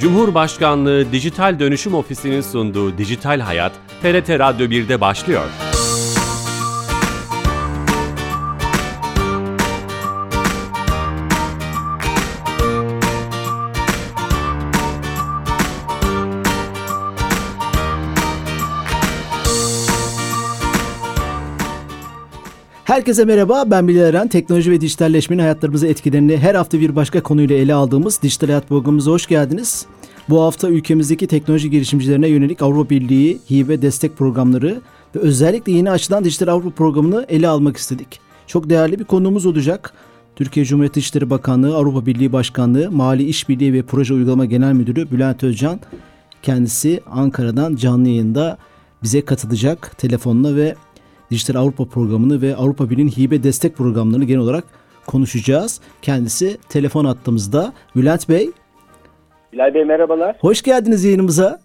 Cumhurbaşkanlığı Dijital Dönüşüm Ofisi'nin sunduğu Dijital Hayat, TRT Radyo 1'de başlıyor. Herkese merhaba, ben Bilal Eren. Teknoloji ve dijitalleşmenin hayatlarımıza etkilerini her hafta bir başka konuyla ele aldığımız Dijital Hayat programımıza hoş geldiniz. Bu hafta ülkemizdeki teknoloji girişimcilerine yönelik Avrupa Birliği hibe destek programları ve özellikle yeni açılan Dijital Avrupa programını ele almak istedik. Çok değerli bir konuğumuz olacak. Türkiye Cumhuriyeti İşleri Bakanlığı, Avrupa Birliği Başkanlığı, Mali İşbirliği ve Proje Uygulama Genel Müdürü Bülent Özcan. Kendisi Ankara'dan canlı yayında bize katılacak telefonla ve Dijital Avrupa programını ve Avrupa Birliği'nin hibe destek programlarını genel olarak konuşacağız. Kendisi telefon attığımızda. Bülent Bey. Bilal Bey merhabalar. Hoş geldiniz yayınımıza.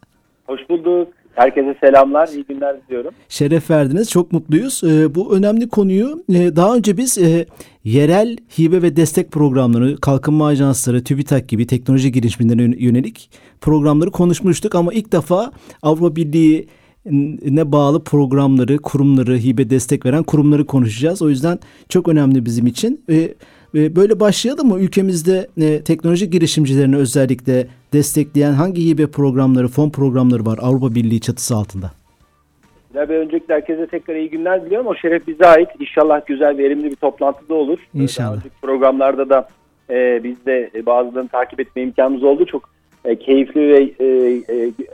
Hoş bulduk. Herkese selamlar, iyi günler diliyorum. Şeref verdiniz, çok mutluyuz. Ee, bu önemli konuyu e, daha önce biz e, yerel hibe ve destek programları, kalkınma ajansları, TÜBİTAK gibi teknoloji girişimlerine yönelik programları konuşmuştuk. Ama ilk defa Avrupa Birliği ne bağlı programları, kurumları, hibe destek veren kurumları konuşacağız. O yüzden çok önemli bizim için. E, e, böyle başlayalım mı? Ülkemizde e, teknoloji girişimcilerini özellikle destekleyen hangi hibe programları, fon programları var Avrupa Birliği çatısı altında? Bilal Bey öncelikle herkese tekrar iyi günler diliyorum. O şeref bize ait. İnşallah güzel, verimli bir toplantıda olur. İnşallah. Programlarda da e, biz de bazılarını takip etme imkanımız oldu. Çok e, keyifli ve e,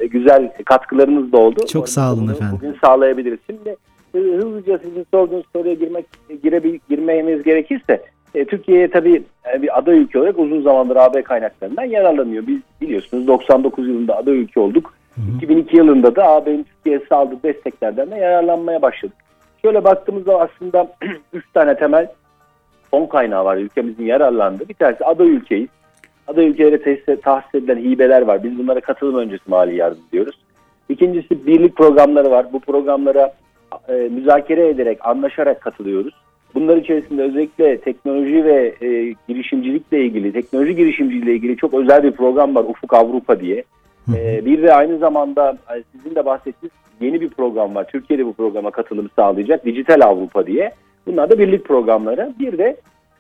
e, güzel katkılarınız da oldu. Çok sağ olun efendim. Bugün sağlayabiliriz. Şimdi hızlıca sizin sorduğunuz soruya girmek girebil, girmemiz gerekirse e, Türkiye'ye tabii bir aday ülke olarak uzun zamandır AB kaynaklarından yararlanıyor. Biz biliyorsunuz 99 yılında aday ülke olduk. Hı hı. 2002 yılında da AB'nin Türkiye'ye sağladığı desteklerden de yararlanmaya başladık. Şöyle baktığımızda aslında 3 tane temel fon kaynağı var ülkemizin yararlandığı. Bir tanesi aday ülkeyiz aday ülkelere tesis, tahsis edilen hibeler var. Biz bunlara katılım öncesi mali yardım diyoruz. İkincisi birlik programları var. Bu programlara e, müzakere ederek, anlaşarak katılıyoruz. Bunlar içerisinde özellikle teknoloji ve e, girişimcilikle ilgili, teknoloji girişimciliğiyle ilgili çok özel bir program var Ufuk Avrupa diye. E, bir de aynı zamanda e, sizin de bahsettiğiniz yeni bir program var. Türkiye'de bu programa katılım sağlayacak Dijital Avrupa diye. Bunlar da birlik programları. Bir de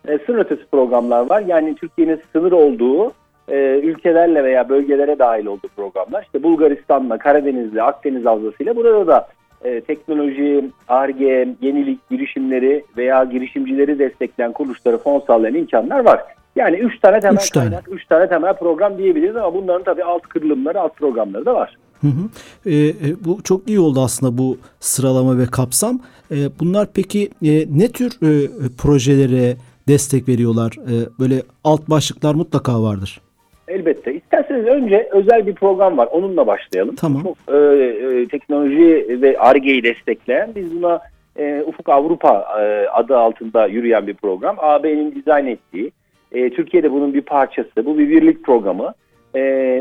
e, sınır ötesi programlar var. Yani Türkiye'nin sınır olduğu e, ülkelerle veya bölgelere dahil olduğu programlar. İşte Bulgaristan'la, Karadeniz'le, Akdeniz Havzası'yla burada da e, teknoloji, ARGE, yenilik girişimleri veya girişimcileri destekleyen kuruluşları fon sağlayan imkanlar var. Yani üç tane temel üç tane. kaynak, üç tane temel program diyebiliriz ama bunların tabii alt kırılımları, alt programları da var. Hı hı. E, bu çok iyi oldu aslında bu sıralama ve kapsam. E, bunlar peki e, ne tür e, projelere, destek veriyorlar? E, böyle alt başlıklar mutlaka vardır. Elbette. İsterseniz önce özel bir program var. Onunla başlayalım. Tamam. Çok e, e, teknoloji ve ARGE'yi destekleyen biz buna e, Ufuk Avrupa e, adı altında yürüyen bir program. AB'nin dizayn ettiği. E, Türkiye'de bunun bir parçası. Bu bir birlik programı. E,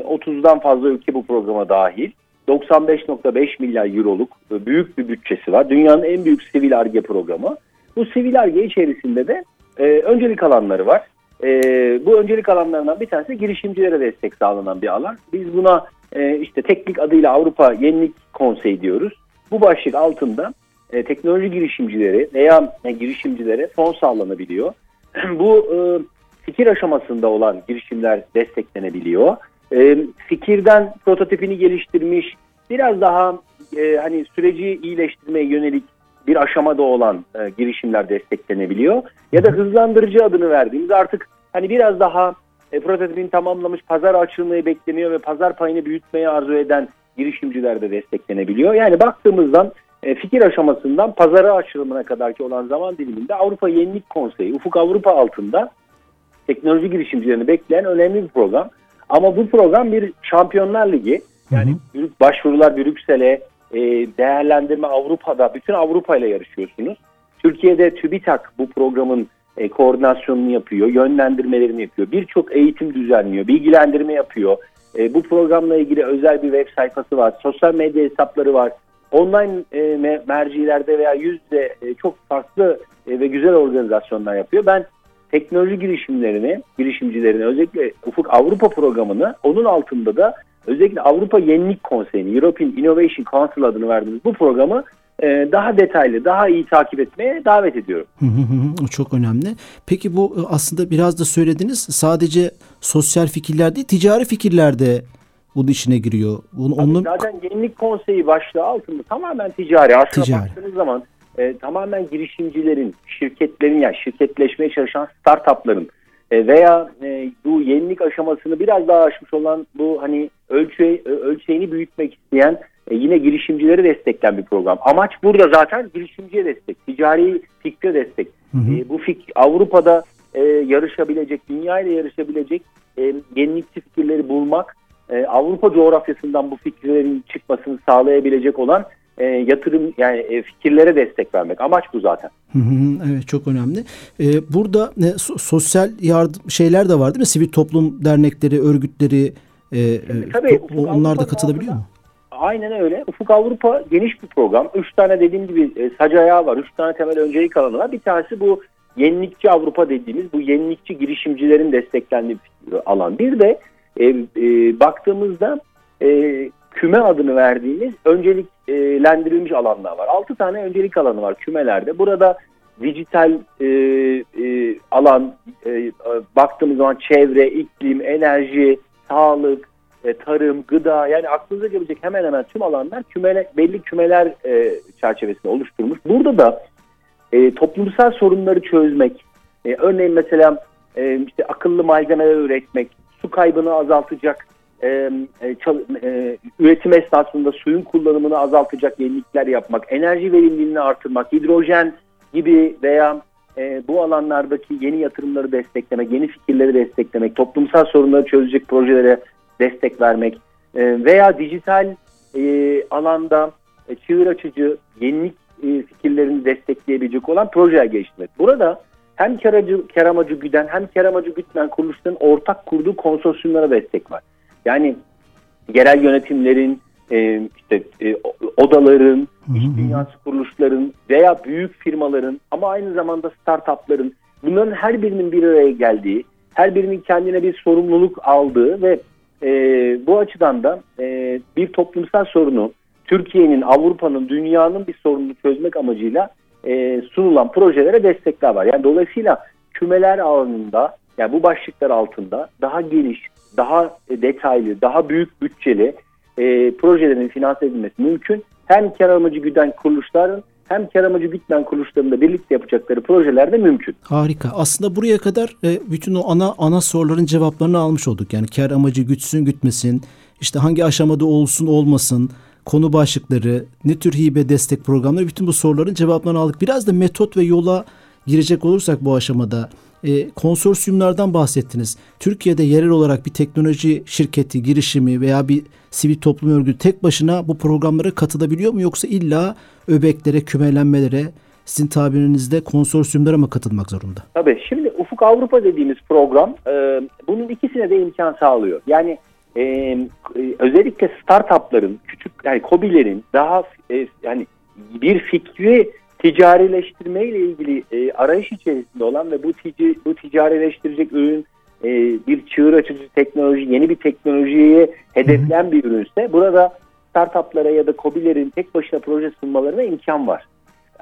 30'dan fazla ülke bu programa dahil. 95.5 milyar euroluk e, büyük bir bütçesi var. Dünyanın en büyük sivil ARGE programı. Bu sivil ARGE içerisinde de e, öncelik alanları var. E, bu öncelik alanlarından bir tanesi girişimcilere destek sağlanan bir alan. Biz buna e, işte teknik adıyla Avrupa Yenilik Konseyi diyoruz. Bu başlık altında e, teknoloji girişimcileri veya e, girişimcilere fon sağlanabiliyor. bu e, fikir aşamasında olan girişimler desteklenebiliyor. E, fikirden prototipini geliştirmiş, biraz daha e, hani süreci iyileştirmeye yönelik bir aşamada olan e, girişimler desteklenebiliyor. Ya da hızlandırıcı adını verdiğimiz artık hani biraz daha e, prototipini tamamlamış pazar açılmayı bekleniyor ve pazar payını büyütmeyi arzu eden girişimciler de desteklenebiliyor. Yani baktığımızdan e, fikir aşamasından pazara açılımına kadarki olan zaman diliminde Avrupa Yenilik Konseyi, Ufuk Avrupa altında teknoloji girişimcilerini bekleyen önemli bir program. Ama bu program bir Şampiyonlar Ligi. Yani hı hı. başvurular Brüksel'e, e, değerlendirme Avrupa'da, bütün Avrupa ile yarışıyorsunuz. Türkiye'de TÜBİTAK bu programın e, koordinasyonunu yapıyor, yönlendirmelerini yapıyor. Birçok eğitim düzenliyor, bilgilendirme yapıyor. E, bu programla ilgili özel bir web sayfası var, sosyal medya hesapları var. Online mercilerde veya yüzde çok farklı ve güzel organizasyonlar yapıyor. Ben teknoloji girişimlerini, girişimcilerini özellikle Ufuk Avrupa programını onun altında da özellikle Avrupa Yenilik Konseyi'ni, European Innovation Council adını verdiğimiz bu programı e, daha detaylı, daha iyi takip etmeye davet ediyorum. Çok önemli. Peki bu e, aslında biraz da söylediniz sadece sosyal fikirler değil ticari fikirler de bunun içine giriyor. Bunun, onun... Zaten Yenilik Konseyi başlığı altında tamamen ticari. Aslında ticari. baktığınız zaman e, tamamen girişimcilerin, şirketlerin yani şirketleşmeye çalışan startupların e, veya e, bu yenilik aşamasını biraz daha aşmış olan bu hani ölçü, ölçeğini büyütmek isteyen e, yine girişimcileri destekleyen bir program. Amaç burada zaten girişimciye destek, ticari fikre destek. Hı hı. E, bu fik Avrupa'da e, yarışabilecek, dünya ile yarışabilecek e, yenilikçi fikirleri bulmak, e, Avrupa coğrafyasından bu fikirlerin çıkmasını sağlayabilecek olan e, yatırım yani e, fikirlere destek vermek. Amaç bu zaten. evet çok önemli. E, burada e, sosyal yardım şeyler de var değil mi? Sivil toplum dernekleri, örgütleri e, e Tabii, onlar da katılabiliyor mu? Aynen öyle. Ufuk Avrupa geniş bir program. Üç tane dediğim gibi e, sac ayağı var. Üç tane temel öncelik alanı var. Bir tanesi bu yenilikçi Avrupa dediğimiz bu yenilikçi girişimcilerin desteklendiği alan. Bir de e, e, baktığımızda e, küme adını verdiğimiz önceliklendirilmiş alanlar var. Altı tane öncelik alanı var kümelerde. Burada dijital e, e, alan, e, baktığımız zaman çevre, iklim, enerji, sağlık, e, tarım, gıda yani aklınıza gelecek hemen hemen tüm alanlar kümele, belli kümeler e, çerçevesinde oluşturmuş. Burada da e, toplumsal sorunları çözmek, e, örneğin mesela e, işte akıllı malzemeler üretmek, su kaybını azaltacak, e, e, üretim esnasında suyun kullanımını azaltacak yenilikler yapmak, enerji verimliliğini artırmak, hidrojen gibi veya e, bu alanlardaki yeni yatırımları desteklemek, yeni fikirleri desteklemek, toplumsal sorunları çözecek projelere destek vermek e, veya dijital e, alanda e, çığır açıcı yenilik e, fikirlerini destekleyebilecek olan projeler geliştirmek. Burada hem kar, acı, amacı güden hem kar amacı gütmeyen kuruluşların ortak kurduğu konsorsiyumlara destek var. Yani yerel yönetimlerin, e, işte e, odaların, iş dünyası kuruluşların veya büyük firmaların ama aynı zamanda startupların bunların her birinin bir araya geldiği, her birinin kendine bir sorumluluk aldığı ve e, bu açıdan da e, bir toplumsal sorunu Türkiye'nin, Avrupa'nın, dünyanın bir sorununu çözmek amacıyla e, sunulan projelere destekler var. Yani dolayısıyla kümeler alanında yani bu başlıklar altında daha geniş, daha detaylı, daha büyük bütçeli e, projelerin finanse edilmesi mümkün. Hem kar amacı güden kuruluşların hem kar amacı gütmeyen kuruluşların da birlikte yapacakları projeler de mümkün. Harika. Aslında buraya kadar e, bütün o ana ana soruların cevaplarını almış olduk. Yani kar amacı gütsün gütmesin, işte hangi aşamada olsun olmasın, konu başlıkları, ne tür hibe destek programları bütün bu soruların cevaplarını aldık. Biraz da metot ve yola girecek olursak bu aşamada e, konsorsiyumlardan bahsettiniz. Türkiye'de yerel olarak bir teknoloji şirketi, girişimi veya bir sivil toplum örgütü tek başına bu programlara katılabiliyor mu yoksa illa öbeklere, kümelenmelere sizin tabirinizde konsorsiyumlara mı katılmak zorunda? Tabii. Şimdi Ufuk Avrupa dediğimiz program e, bunun ikisine de imkan sağlıyor. Yani e, e, özellikle startupların, küçük yani kobilerin daha e, yani bir fikri ticarileştirme ile ilgili e, arayış içerisinde olan ve bu, tic bu ticarileştirecek ürün e, bir çığır açıcı teknoloji, yeni bir teknolojiye hedefleyen bir ürünse burada startuplara ya da COBİ'lerin tek başına proje sunmalarına imkan var.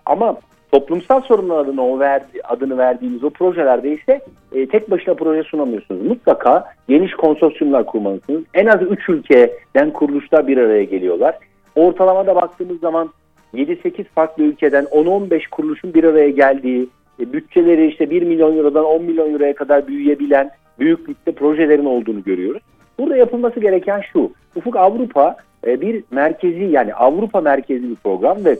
Ama toplumsal sorunlar adına o verdi, adını verdiğimiz o projelerde ise e, tek başına proje sunamıyorsunuz. Mutlaka geniş konsorsiyumlar kurmalısınız. En az 3 ülkeden kuruluşlar bir araya geliyorlar. Ortalamada baktığımız zaman 7-8 farklı ülkeden 10-15 kuruluşun bir araya geldiği, e, bütçeleri işte 1 milyon eurodan 10 milyon euroya kadar büyüyebilen büyüklükte projelerin olduğunu görüyoruz. Burada yapılması gereken şu. Ufuk Avrupa e, bir merkezi yani Avrupa merkezi bir program ve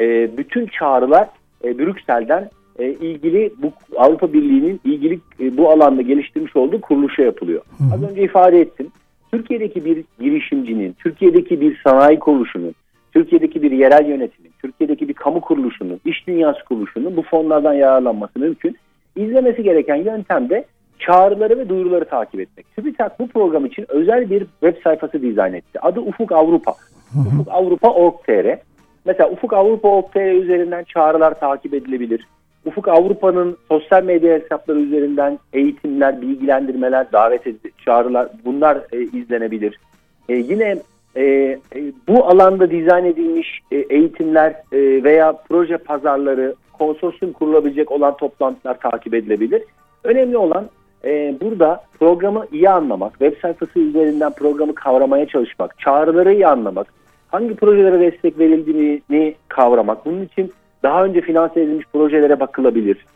e, bütün çağrılar Brüksel'den ilgili bu Avrupa Birliği'nin ilgili bu alanda geliştirmiş olduğu kuruluşa yapılıyor. Az önce ifade ettim. Türkiye'deki bir girişimcinin, Türkiye'deki bir sanayi kuruluşunun, Türkiye'deki bir yerel yönetimin, Türkiye'deki bir kamu kuruluşunun, iş dünyası kuruluşunun bu fonlardan yararlanması mümkün. İzlemesi gereken yöntem de çağrıları ve duyuruları takip etmek. TÜBİTAK bu program için özel bir web sayfası dizayn etti. Adı Ufuk Avrupa. Ufuk Avrupa.org.tr Mesela Ufuk Avrupa.org.tr üzerinden çağrılar takip edilebilir. Ufuk Avrupa'nın sosyal medya hesapları üzerinden eğitimler, bilgilendirmeler, davet edici çağrılar bunlar e, izlenebilir. E, yine e, e, bu alanda dizayn edilmiş e, eğitimler e, veya proje pazarları, konsorsiyum kurulabilecek olan toplantılar takip edilebilir. Önemli olan e, burada programı iyi anlamak, web sayfası üzerinden programı kavramaya çalışmak, çağrıları iyi anlamak, hangi projelere destek verildiğini kavramak. Bunun için daha önce finanse edilmiş projelere bakılabilir.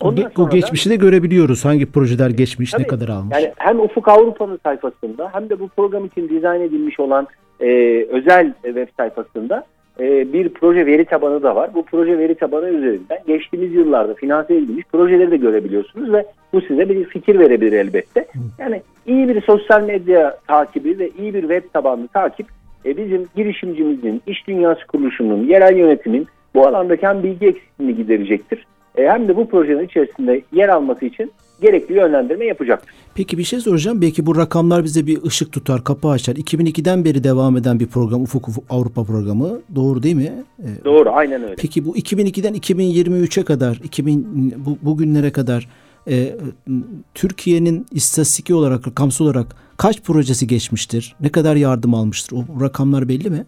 Ondan bu geçmişi de görebiliyoruz. Hangi projeler geçmiş, tabii, ne kadar almış. Yani hem Ufuk Avrupa'nın sayfasında hem de bu program için dizayn edilmiş olan e, özel web sayfasında e, bir proje veri tabanı da var. Bu proje veri tabanı üzerinden geçtiğimiz yıllarda finanse edilmiş projeleri de görebiliyorsunuz ve bu size bir fikir verebilir elbette. Yani iyi bir sosyal medya takibi ve iyi bir web tabanlı takip e, bizim girişimcimizin, iş dünyası kuruluşunun, yerel yönetimin bu alandaki hem bilgi eksikliğini giderecektir hem de bu projenin içerisinde yer alması için gerekli yönlendirme yapacaktır. Peki bir şey soracağım. Belki bu rakamlar bize bir ışık tutar, kapı açar. 2002'den beri devam eden bir program, Ufuk, Ufuk Avrupa programı. Doğru değil mi? Ee, Doğru, aynen öyle. Peki bu 2002'den 2023'e kadar, 2000 bu, bugünlere kadar e, Türkiye'nin istatistiki olarak, rakamsal olarak kaç projesi geçmiştir? Ne kadar yardım almıştır? O rakamlar belli mi?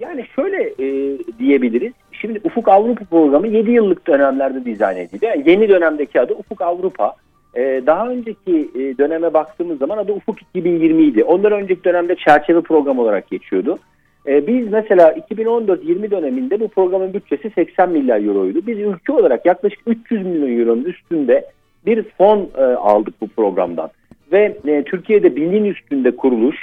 Yani şöyle e, diyebiliriz. Şimdi Ufuk Avrupa programı 7 yıllık dönemlerde dizayn edildi. Yani yeni dönemdeki adı Ufuk Avrupa. Ee, daha önceki e, döneme baktığımız zaman adı Ufuk 2020 idi. Ondan önceki dönemde çerçeve program olarak geçiyordu. Ee, biz mesela 2014-20 döneminde bu programın bütçesi 80 milyar euroydu. Biz ülke olarak yaklaşık 300 milyon euronun üstünde bir fon e, aldık bu programdan. Ve e, Türkiye'de binin üstünde kuruluş,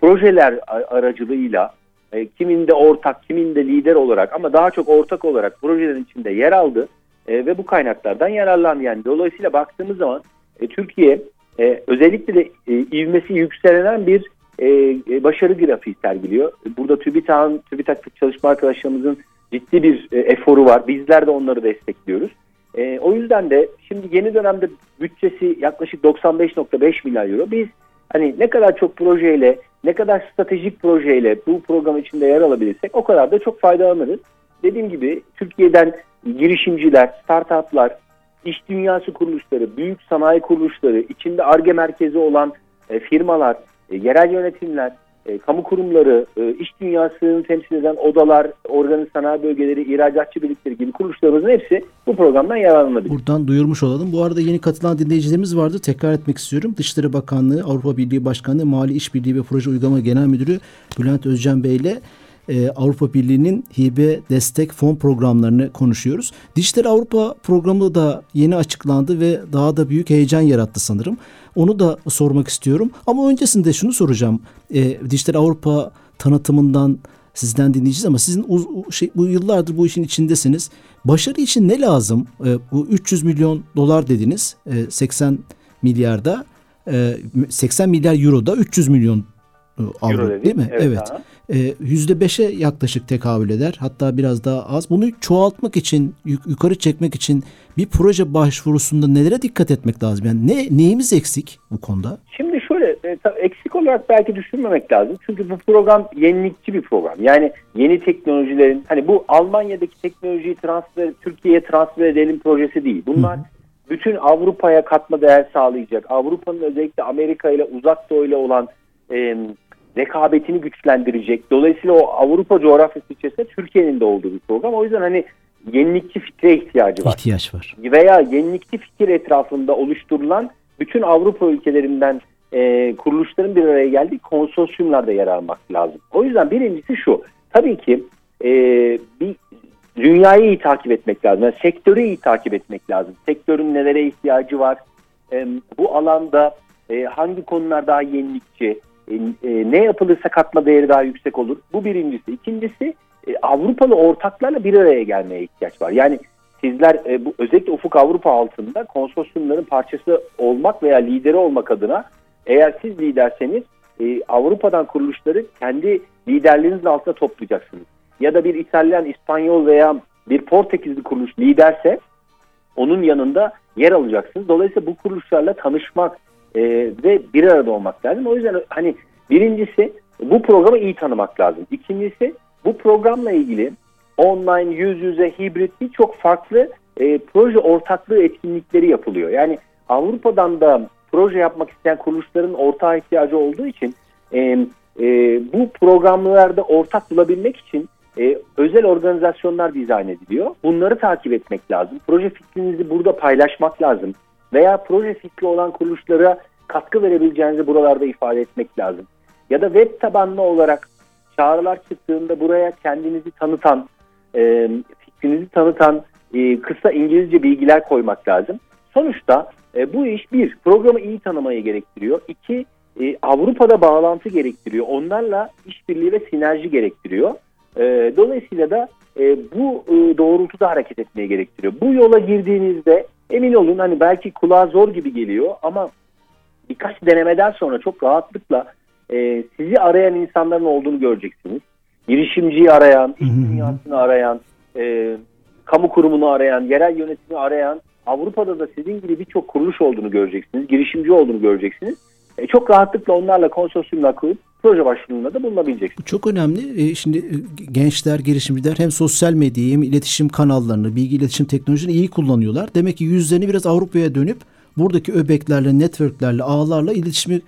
projeler aracılığıyla e, kiminde ortak, kiminde lider olarak ama daha çok ortak olarak projelerin içinde yer aldı e, ve bu kaynaklardan yararlandı. Yani dolayısıyla baktığımız zaman e, Türkiye e, özellikle de e, ivmesi yükselen bir e, e, başarı grafiği sergiliyor. Burada TÜBİTAK'ın, TÜBİTAK çalışma arkadaşlarımızın ciddi bir e, eforu var. Bizler de onları destekliyoruz. E, o yüzden de şimdi yeni dönemde bütçesi yaklaşık 95.5 milyar euro. Biz hani ne kadar çok projeyle ne kadar stratejik projeyle bu program içinde yer alabilirsek o kadar da çok faydalanırız. Dediğim gibi Türkiye'den girişimciler, startuplar, iş dünyası kuruluşları, büyük sanayi kuruluşları, içinde ARGE merkezi olan e, firmalar, e, yerel yönetimler, e, kamu kurumları, e, iş dünyasını temsil eden odalar, organik sanayi bölgeleri, ihracatçı birlikleri gibi kuruluşlarımızın hepsi bu programdan yararlanabilir. Buradan duyurmuş olalım. Bu arada yeni katılan dinleyicilerimiz vardı. Tekrar etmek istiyorum. Dışişleri Bakanlığı, Avrupa Birliği Başkanlığı, Mali İşbirliği ve Proje Uygulama Genel Müdürü Bülent Özcan Bey ile e, Avrupa Birliği'nin hibe destek fon programlarını konuşuyoruz. Dijital Avrupa programı da yeni açıklandı ve daha da büyük heyecan yarattı sanırım. Onu da sormak istiyorum ama öncesinde şunu soracağım. E, Dijital Avrupa tanıtımından sizden dinleyeceğiz ama sizin uz, şey, bu yıllardır bu işin içindesiniz. Başarı için ne lazım? E, bu 300 milyon dolar dediniz. E, 80 milyarda e, 80 milyar euro da 300 milyon e, avro değil mi? Evet. evet. Ee, %5'e yaklaşık tekabül eder. Hatta biraz daha az. Bunu çoğaltmak için, yukarı çekmek için bir proje başvurusunda nelere dikkat etmek lazım? Yani ne neyimiz eksik bu konuda? Şimdi şöyle e, eksik olarak belki düşünmemek lazım. Çünkü bu program yenilikçi bir program. Yani yeni teknolojilerin hani bu Almanya'daki teknolojiyi transfer Türkiye'ye transfer edelim projesi değil. Bunlar Hı-hı bütün Avrupa'ya katma değer sağlayacak. Avrupa'nın özellikle Amerika ile uzak doğuyla olan e, rekabetini güçlendirecek. Dolayısıyla o Avrupa coğrafyası içerisinde Türkiye'nin de olduğu bir program. O yüzden hani yenilikçi fikre ihtiyacı var. İhtiyaç var. Veya yenilikçi fikir etrafında oluşturulan bütün Avrupa ülkelerinden e, kuruluşların bir araya geldiği konsorsiyumlarda yer almak lazım. O yüzden birincisi şu. Tabii ki e, bir dünyayı iyi takip etmek lazım. Yani sektörü iyi takip etmek lazım. Sektörün nelere ihtiyacı var? E, bu alanda e, hangi konular daha yenilikçi? E, e, ne yapılırsa katma değeri daha yüksek olur. Bu birincisi. İkincisi e, Avrupalı ortaklarla bir araya gelmeye ihtiyaç var. Yani sizler e, bu özellikle Ufuk Avrupa altında konsorsiyumların parçası olmak veya lideri olmak adına eğer siz liderseniz e, Avrupa'dan kuruluşları kendi liderliğinizin altında toplayacaksınız. Ya da bir İtalyan, İspanyol veya bir Portekizli kuruluş liderse onun yanında yer alacaksınız. Dolayısıyla bu kuruluşlarla tanışmak, e, ve bir arada olmak lazım. O yüzden hani birincisi bu programı iyi tanımak lazım. İkincisi bu programla ilgili online, yüz yüze, hibrit birçok farklı e, proje ortaklığı etkinlikleri yapılıyor. Yani Avrupa'dan da proje yapmak isteyen kuruluşların ortağa ihtiyacı olduğu için e, e, bu programlarda ortak bulabilmek için e, özel organizasyonlar dizayn ediliyor. Bunları takip etmek lazım. Proje fikrinizi burada paylaşmak lazım. Veya proje fikri olan kuruluşlara katkı verebileceğinizi buralarda ifade etmek lazım. Ya da web tabanlı olarak çağrılar çıktığında buraya kendinizi tanıtan, e, fikrinizi tanıtan e, kısa İngilizce bilgiler koymak lazım. Sonuçta e, bu iş bir, programı iyi tanımayı gerektiriyor. İki, e, Avrupa'da bağlantı gerektiriyor. Onlarla işbirliği ve sinerji gerektiriyor. E, dolayısıyla da e, bu e, doğrultuda hareket etmeyi gerektiriyor. Bu yola girdiğinizde emin olun hani belki kulağa zor gibi geliyor ama birkaç denemeden sonra çok rahatlıkla e, sizi arayan insanların olduğunu göreceksiniz. Girişimciyi arayan, iş dünyasını arayan, e, kamu kurumunu arayan, yerel yönetimi arayan, Avrupa'da da sizin gibi birçok kuruluş olduğunu göreceksiniz, girişimci olduğunu göreceksiniz. E, çok rahatlıkla onlarla konsorsiyumla kurup proje başvurunda da bulunabileceksiniz. Çok önemli. E, şimdi e, gençler, girişimciler hem sosyal medyayı hem iletişim kanallarını, bilgi iletişim teknolojisini iyi kullanıyorlar. Demek ki yüzlerini biraz Avrupa'ya dönüp buradaki öbeklerle, networklerle, ağlarla iletişimi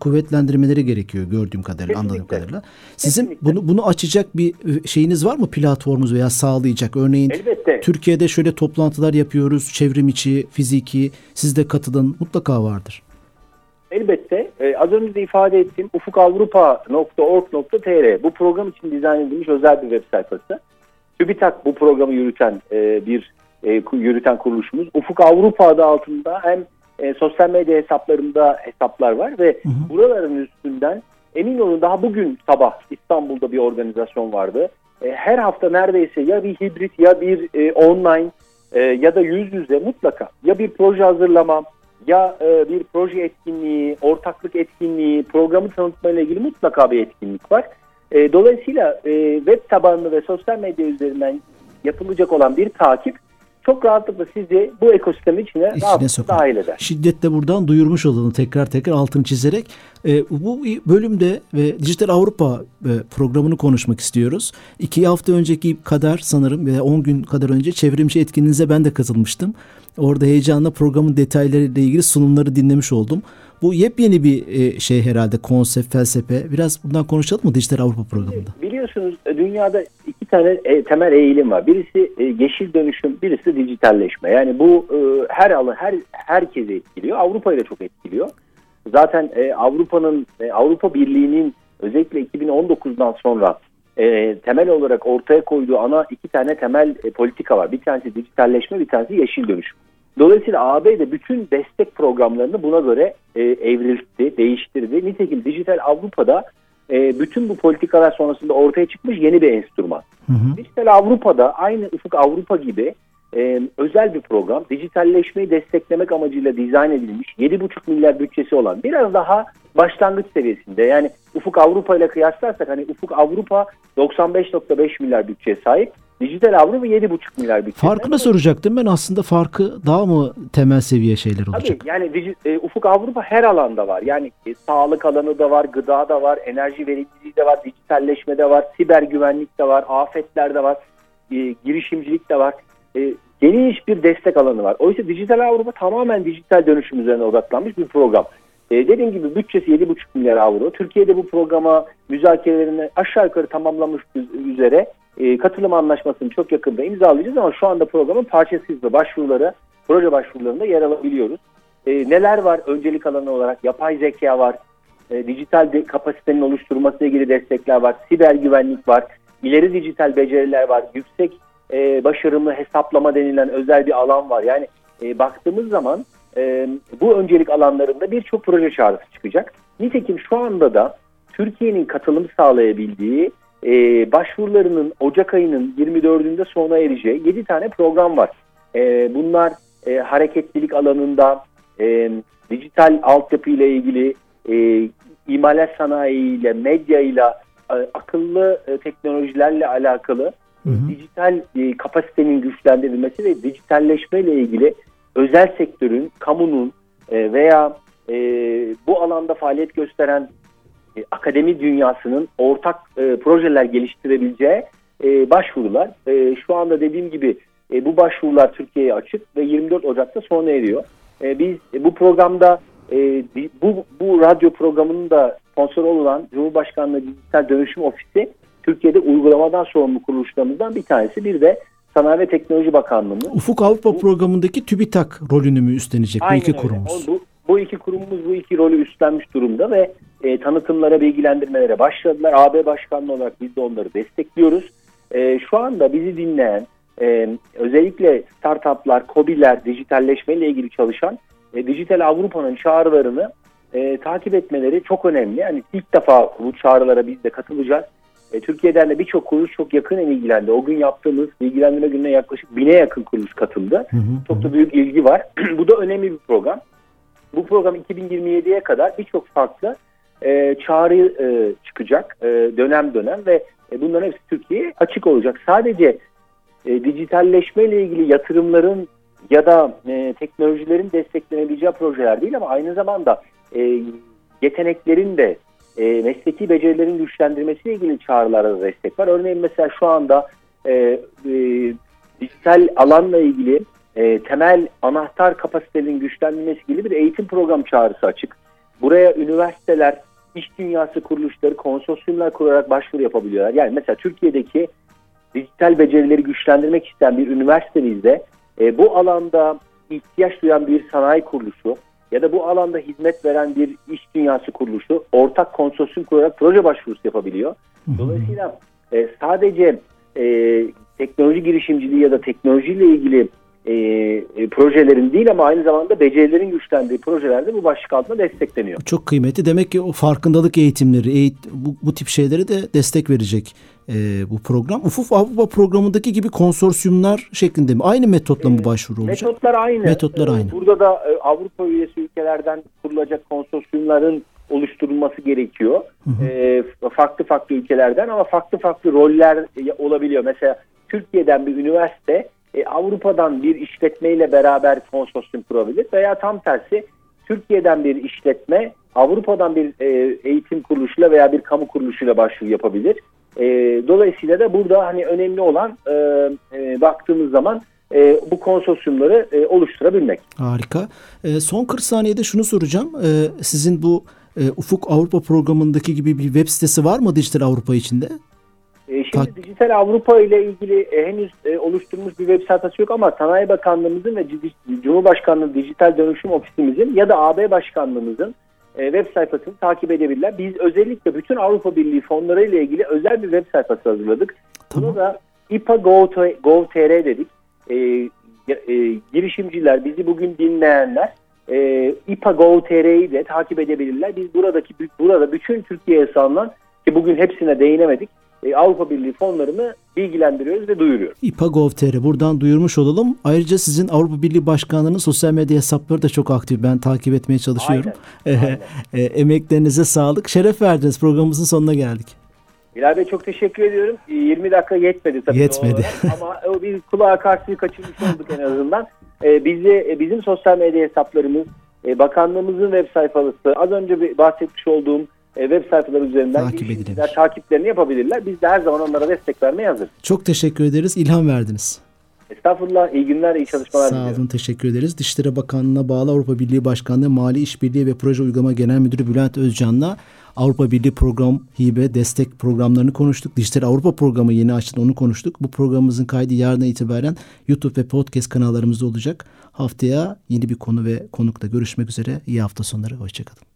kuvvetlendirmeleri gerekiyor gördüğüm kadarıyla, Kesinlikle. anladığım kadarıyla. Sizin Kesinlikle. bunu bunu açacak bir e, şeyiniz var mı platformunuz veya sağlayacak? Örneğin Elbette. Türkiye'de şöyle toplantılar yapıyoruz, çevrim içi, fiziki. Siz de katılın, mutlaka vardır. Elbette. Ee, az önce de ifade ettiğim ufukavrupa.org.tr bu program için dizayn edilmiş özel bir web sayfası. TÜBİTAK bu programı yürüten e, bir e, yürüten kuruluşumuz. Ufuk Avrupa adı altında hem e, sosyal medya hesaplarında hesaplar var ve hı hı. buraların üstünden emin olun daha bugün sabah İstanbul'da bir organizasyon vardı. E, her hafta neredeyse ya bir hibrit ya bir e, online e, ya da yüz yüze mutlaka ya bir proje hazırlama ya e, bir proje etkinliği, ortaklık etkinliği, programı tanıtma ile ilgili mutlaka bir etkinlik var. E, dolayısıyla e, web tabanlı ve sosyal medya üzerinden yapılacak olan bir takip çok rahatlıkla sizi bu ekosistem içine, içine dahil eder. Şiddetle buradan duyurmuş olalım tekrar tekrar altını çizerek. E, bu bölümde ve Dijital Avrupa e, programını konuşmak istiyoruz. İki hafta önceki kadar sanırım veya on gün kadar önce çevrimçi etkinliğinize ben de katılmıştım. Orada heyecanla programın detaylarıyla ilgili sunumları dinlemiş oldum. Bu yepyeni bir e, şey herhalde konsept, felsefe. Biraz bundan konuşalım mı Dijital Avrupa programında? Biliyorsunuz e, dünyada iki tane e, temel eğilim var. Birisi yeşil dönüşüm, birisi dijitalleşme. Yani bu her alı her herkesi etkiliyor. Avrupa'yı da çok etkiliyor. Zaten Avrupa'nın Avrupa Birliği'nin özellikle 2019'dan sonra temel olarak ortaya koyduğu ana iki tane temel politika var. Bir tanesi dijitalleşme, bir tanesi yeşil dönüşüm. Dolayısıyla AB de bütün destek programlarını buna göre e, evriltti, değiştirdi. Nitekim Dijital Avrupa'da e, bütün bu politikalar sonrasında ortaya çıkmış yeni bir enstrüman. Hı hı. Dijital Avrupa'da aynı Ufuk Avrupa gibi e, özel bir program. Dijitalleşmeyi desteklemek amacıyla dizayn edilmiş 7,5 milyar bütçesi olan biraz daha başlangıç seviyesinde. Yani Ufuk Avrupa ile kıyaslarsak hani Ufuk Avrupa 95.5 milyar bütçeye sahip. Dijital Avrupa 7,5 milyar bütçe. Farkını soracaktım ben aslında farkı daha mı temel seviye şeyler olacak? Tabii yani e, Ufuk Avrupa her alanda var. Yani e, sağlık alanı da var, gıda da var, enerji verimliliği de var, dijitalleşme de var, siber güvenlik de var, afetler de var, e, girişimcilik de var. E, geniş bir destek alanı var. Oysa Dijital Avrupa tamamen dijital dönüşüm üzerine odaklanmış bir program. E, dediğim gibi bütçesi 7,5 milyar avro. Türkiye'de bu programa müzakerelerini aşağı yukarı tamamlamış üzere e, katılım anlaşmasını çok yakında imzalayacağız ama şu anda programın parçasıyız ve başvuruları, proje başvurularında yer alabiliyoruz. E, neler var öncelik alanı olarak? Yapay zeka var, e, dijital de, kapasitenin oluşturulması ile ilgili destekler var, siber güvenlik var, ileri dijital beceriler var, yüksek e, başarımlı hesaplama denilen özel bir alan var. Yani e, baktığımız zaman e, bu öncelik alanlarında birçok proje çağrısı çıkacak. Nitekim şu anda da Türkiye'nin katılım sağlayabildiği e, başvurularının Ocak ayının 24'ünde sona ereceği 7 tane program var. E, bunlar e, hareketlilik alanında, e, dijital altyapı ile ilgili, e, imalat sanayi ile, medya ile, akıllı e, teknolojilerle alakalı hı hı. dijital e, kapasitenin güçlendirilmesi ve dijitalleşme ile ilgili özel sektörün, kamunun e, veya e, bu alanda faaliyet gösteren e, akademi dünyasının ortak e, projeler geliştirebileceği e, başvurular. E, şu anda dediğim gibi E, bu başvurular Türkiye'ye açık ve 24 Ocak'ta sona eriyor. E, biz e, bu programda e, bu, bu radyo programının da sponsoru olan Cumhurbaşkanlığı Dijital Dönüşüm Ofisi Türkiye'de uygulamadan sorumlu kuruluşlarımızdan bir tanesi. Bir de Sanayi ve Teknoloji Bakanlığı'nın. Ufuk Avrupa bu, programındaki TÜBİTAK rolünü mü üstlenecek bu iki kurumumuz? Bu, bu iki kurumumuz bu iki rolü üstlenmiş durumda ve e, tanıtımlara, bilgilendirmelere başladılar. AB Başkanlığı olarak biz de onları destekliyoruz. E, şu anda bizi dinleyen e, özellikle startuplar, COBİ'ler, dijitalleşmeyle ilgili çalışan e, Dijital Avrupa'nın çağrılarını e, takip etmeleri çok önemli. Yani ilk defa bu çağrılara biz de katılacağız. E, Türkiye'den de birçok kuruluş çok yakın ilgilendi. O gün yaptığımız bilgilendirme gününe yaklaşık bine yakın kuruluş katıldı. Hı hı, çok da büyük ilgi var. bu da önemli bir program. Bu program 2027'ye kadar birçok farklı e, çağrı e, çıkacak e, dönem dönem ve e, bunların hepsi Türkiye'ye açık olacak. Sadece e, dijitalleşme ile ilgili yatırımların ya da e, teknolojilerin desteklenebileceği projeler değil ama aynı zamanda e, yeteneklerin de e, mesleki becerilerin güçlendirmesiyle ilgili çağrılara da destek var. Örneğin mesela şu anda e, e, dijital alanla ilgili e, temel anahtar kapasitelerin güçlendirilmesi gibi bir eğitim program çağrısı açık. Buraya üniversiteler, iş dünyası kuruluşları, konsorsiyumlar kurarak başvuru yapabiliyorlar. Yani mesela Türkiye'deki dijital becerileri güçlendirmek isteyen bir üniversitemizde e, bu alanda ihtiyaç duyan bir sanayi kuruluşu ya da bu alanda hizmet veren bir iş dünyası kuruluşu ortak konsorsiyum kurarak proje başvurusu yapabiliyor. Dolayısıyla e, sadece e, teknoloji girişimciliği ya da teknolojiyle ilgili e, e, projelerin değil ama aynı zamanda becerilerin güçlendiği projelerde bu başlık altında destekleniyor. Çok kıymetli. Demek ki o farkındalık eğitimleri, eğit bu, bu tip şeylere de destek verecek e, bu program. Ufuk Avrupa programındaki gibi konsorsiyumlar şeklinde mi? Aynı metotla mı başvuru olacak? Metotlar aynı. Metotlar aynı. Burada da e, Avrupa üyesi ülkelerden kurulacak konsorsiyumların oluşturulması gerekiyor. Hı hı. E, farklı farklı ülkelerden ama farklı farklı roller olabiliyor. Mesela Türkiye'den bir üniversite e, Avrupa'dan bir işletmeyle beraber konsorsiyum kurabilir veya tam tersi Türkiye'den bir işletme Avrupa'dan bir e, eğitim kuruluşuyla veya bir kamu kuruluşuyla başvuru yapabilir. E, dolayısıyla da burada hani önemli olan e, e, baktığımız zaman e, bu konsorsiyumları e, oluşturabilmek. Harika. E, son 40 saniyede şunu soracağım. E, sizin bu e, Ufuk Avrupa programındaki gibi bir web sitesi var mı Dijital Avrupa içinde? E, şimdi Ta Dijital Avrupa ile ilgili e, henüz e, oluşturulmuş bir web sayfası yok ama Sanayi Bakanlığımızın ve Cumhurbaşkanlığı Dijital Dönüşüm Ofisimizin ya da AB Başkanlığımızın web sayfasını takip edebilirler. Biz özellikle bütün Avrupa Birliği fonları ile ilgili özel bir web sayfası hazırladık. Tamam. Bunu da IPA.gov.tr dedik. E, e, girişimciler, bizi bugün dinleyenler e, IPA.gov.tr'yi de takip edebilirler. Biz buradaki burada bütün Türkiye'ye sağlanan ki bugün hepsine değinemedik e, Avrupa Birliği fonlarını bilgilendiriyoruz ve duyuruyoruz. İPA.gov.tr buradan duyurmuş olalım. Ayrıca sizin Avrupa Birliği Başkanlığı'nın sosyal medya hesapları da çok aktif. Ben takip etmeye çalışıyorum. Aynen, aynen. e, emeklerinize sağlık. Şeref verdiniz. Programımızın sonuna geldik. Bilal Bey çok teşekkür ediyorum. 20 dakika yetmedi tabii. Yetmedi. Ama o bir kulağa karşıyı kaçırmış olduk en azından. Ee, bizi, e, bizim sosyal medya hesaplarımız, e, bakanlığımızın web sayfası, az önce bahsetmiş olduğum e, web sayfaları üzerinden takip edilir. takiplerini yapabilirler. Biz de her zaman onlara destek vermeye hazırız. Çok teşekkür ederiz. İlham verdiniz. Estağfurullah. İyi günler, iyi çalışmalar Sağ olun, teşekkür ederiz. Dışişleri Bakanlığı'na bağlı Avrupa Birliği Başkanlığı Mali İşbirliği ve Proje Uygulama Genel Müdürü Bülent Özcan'la Avrupa Birliği program hibe destek programlarını konuştuk. Dijital Avrupa programı yeni açtı onu konuştuk. Bu programımızın kaydı yarına itibaren YouTube ve podcast kanallarımızda olacak. Haftaya yeni bir konu ve konukla görüşmek üzere. İyi hafta sonları. Hoşçakalın.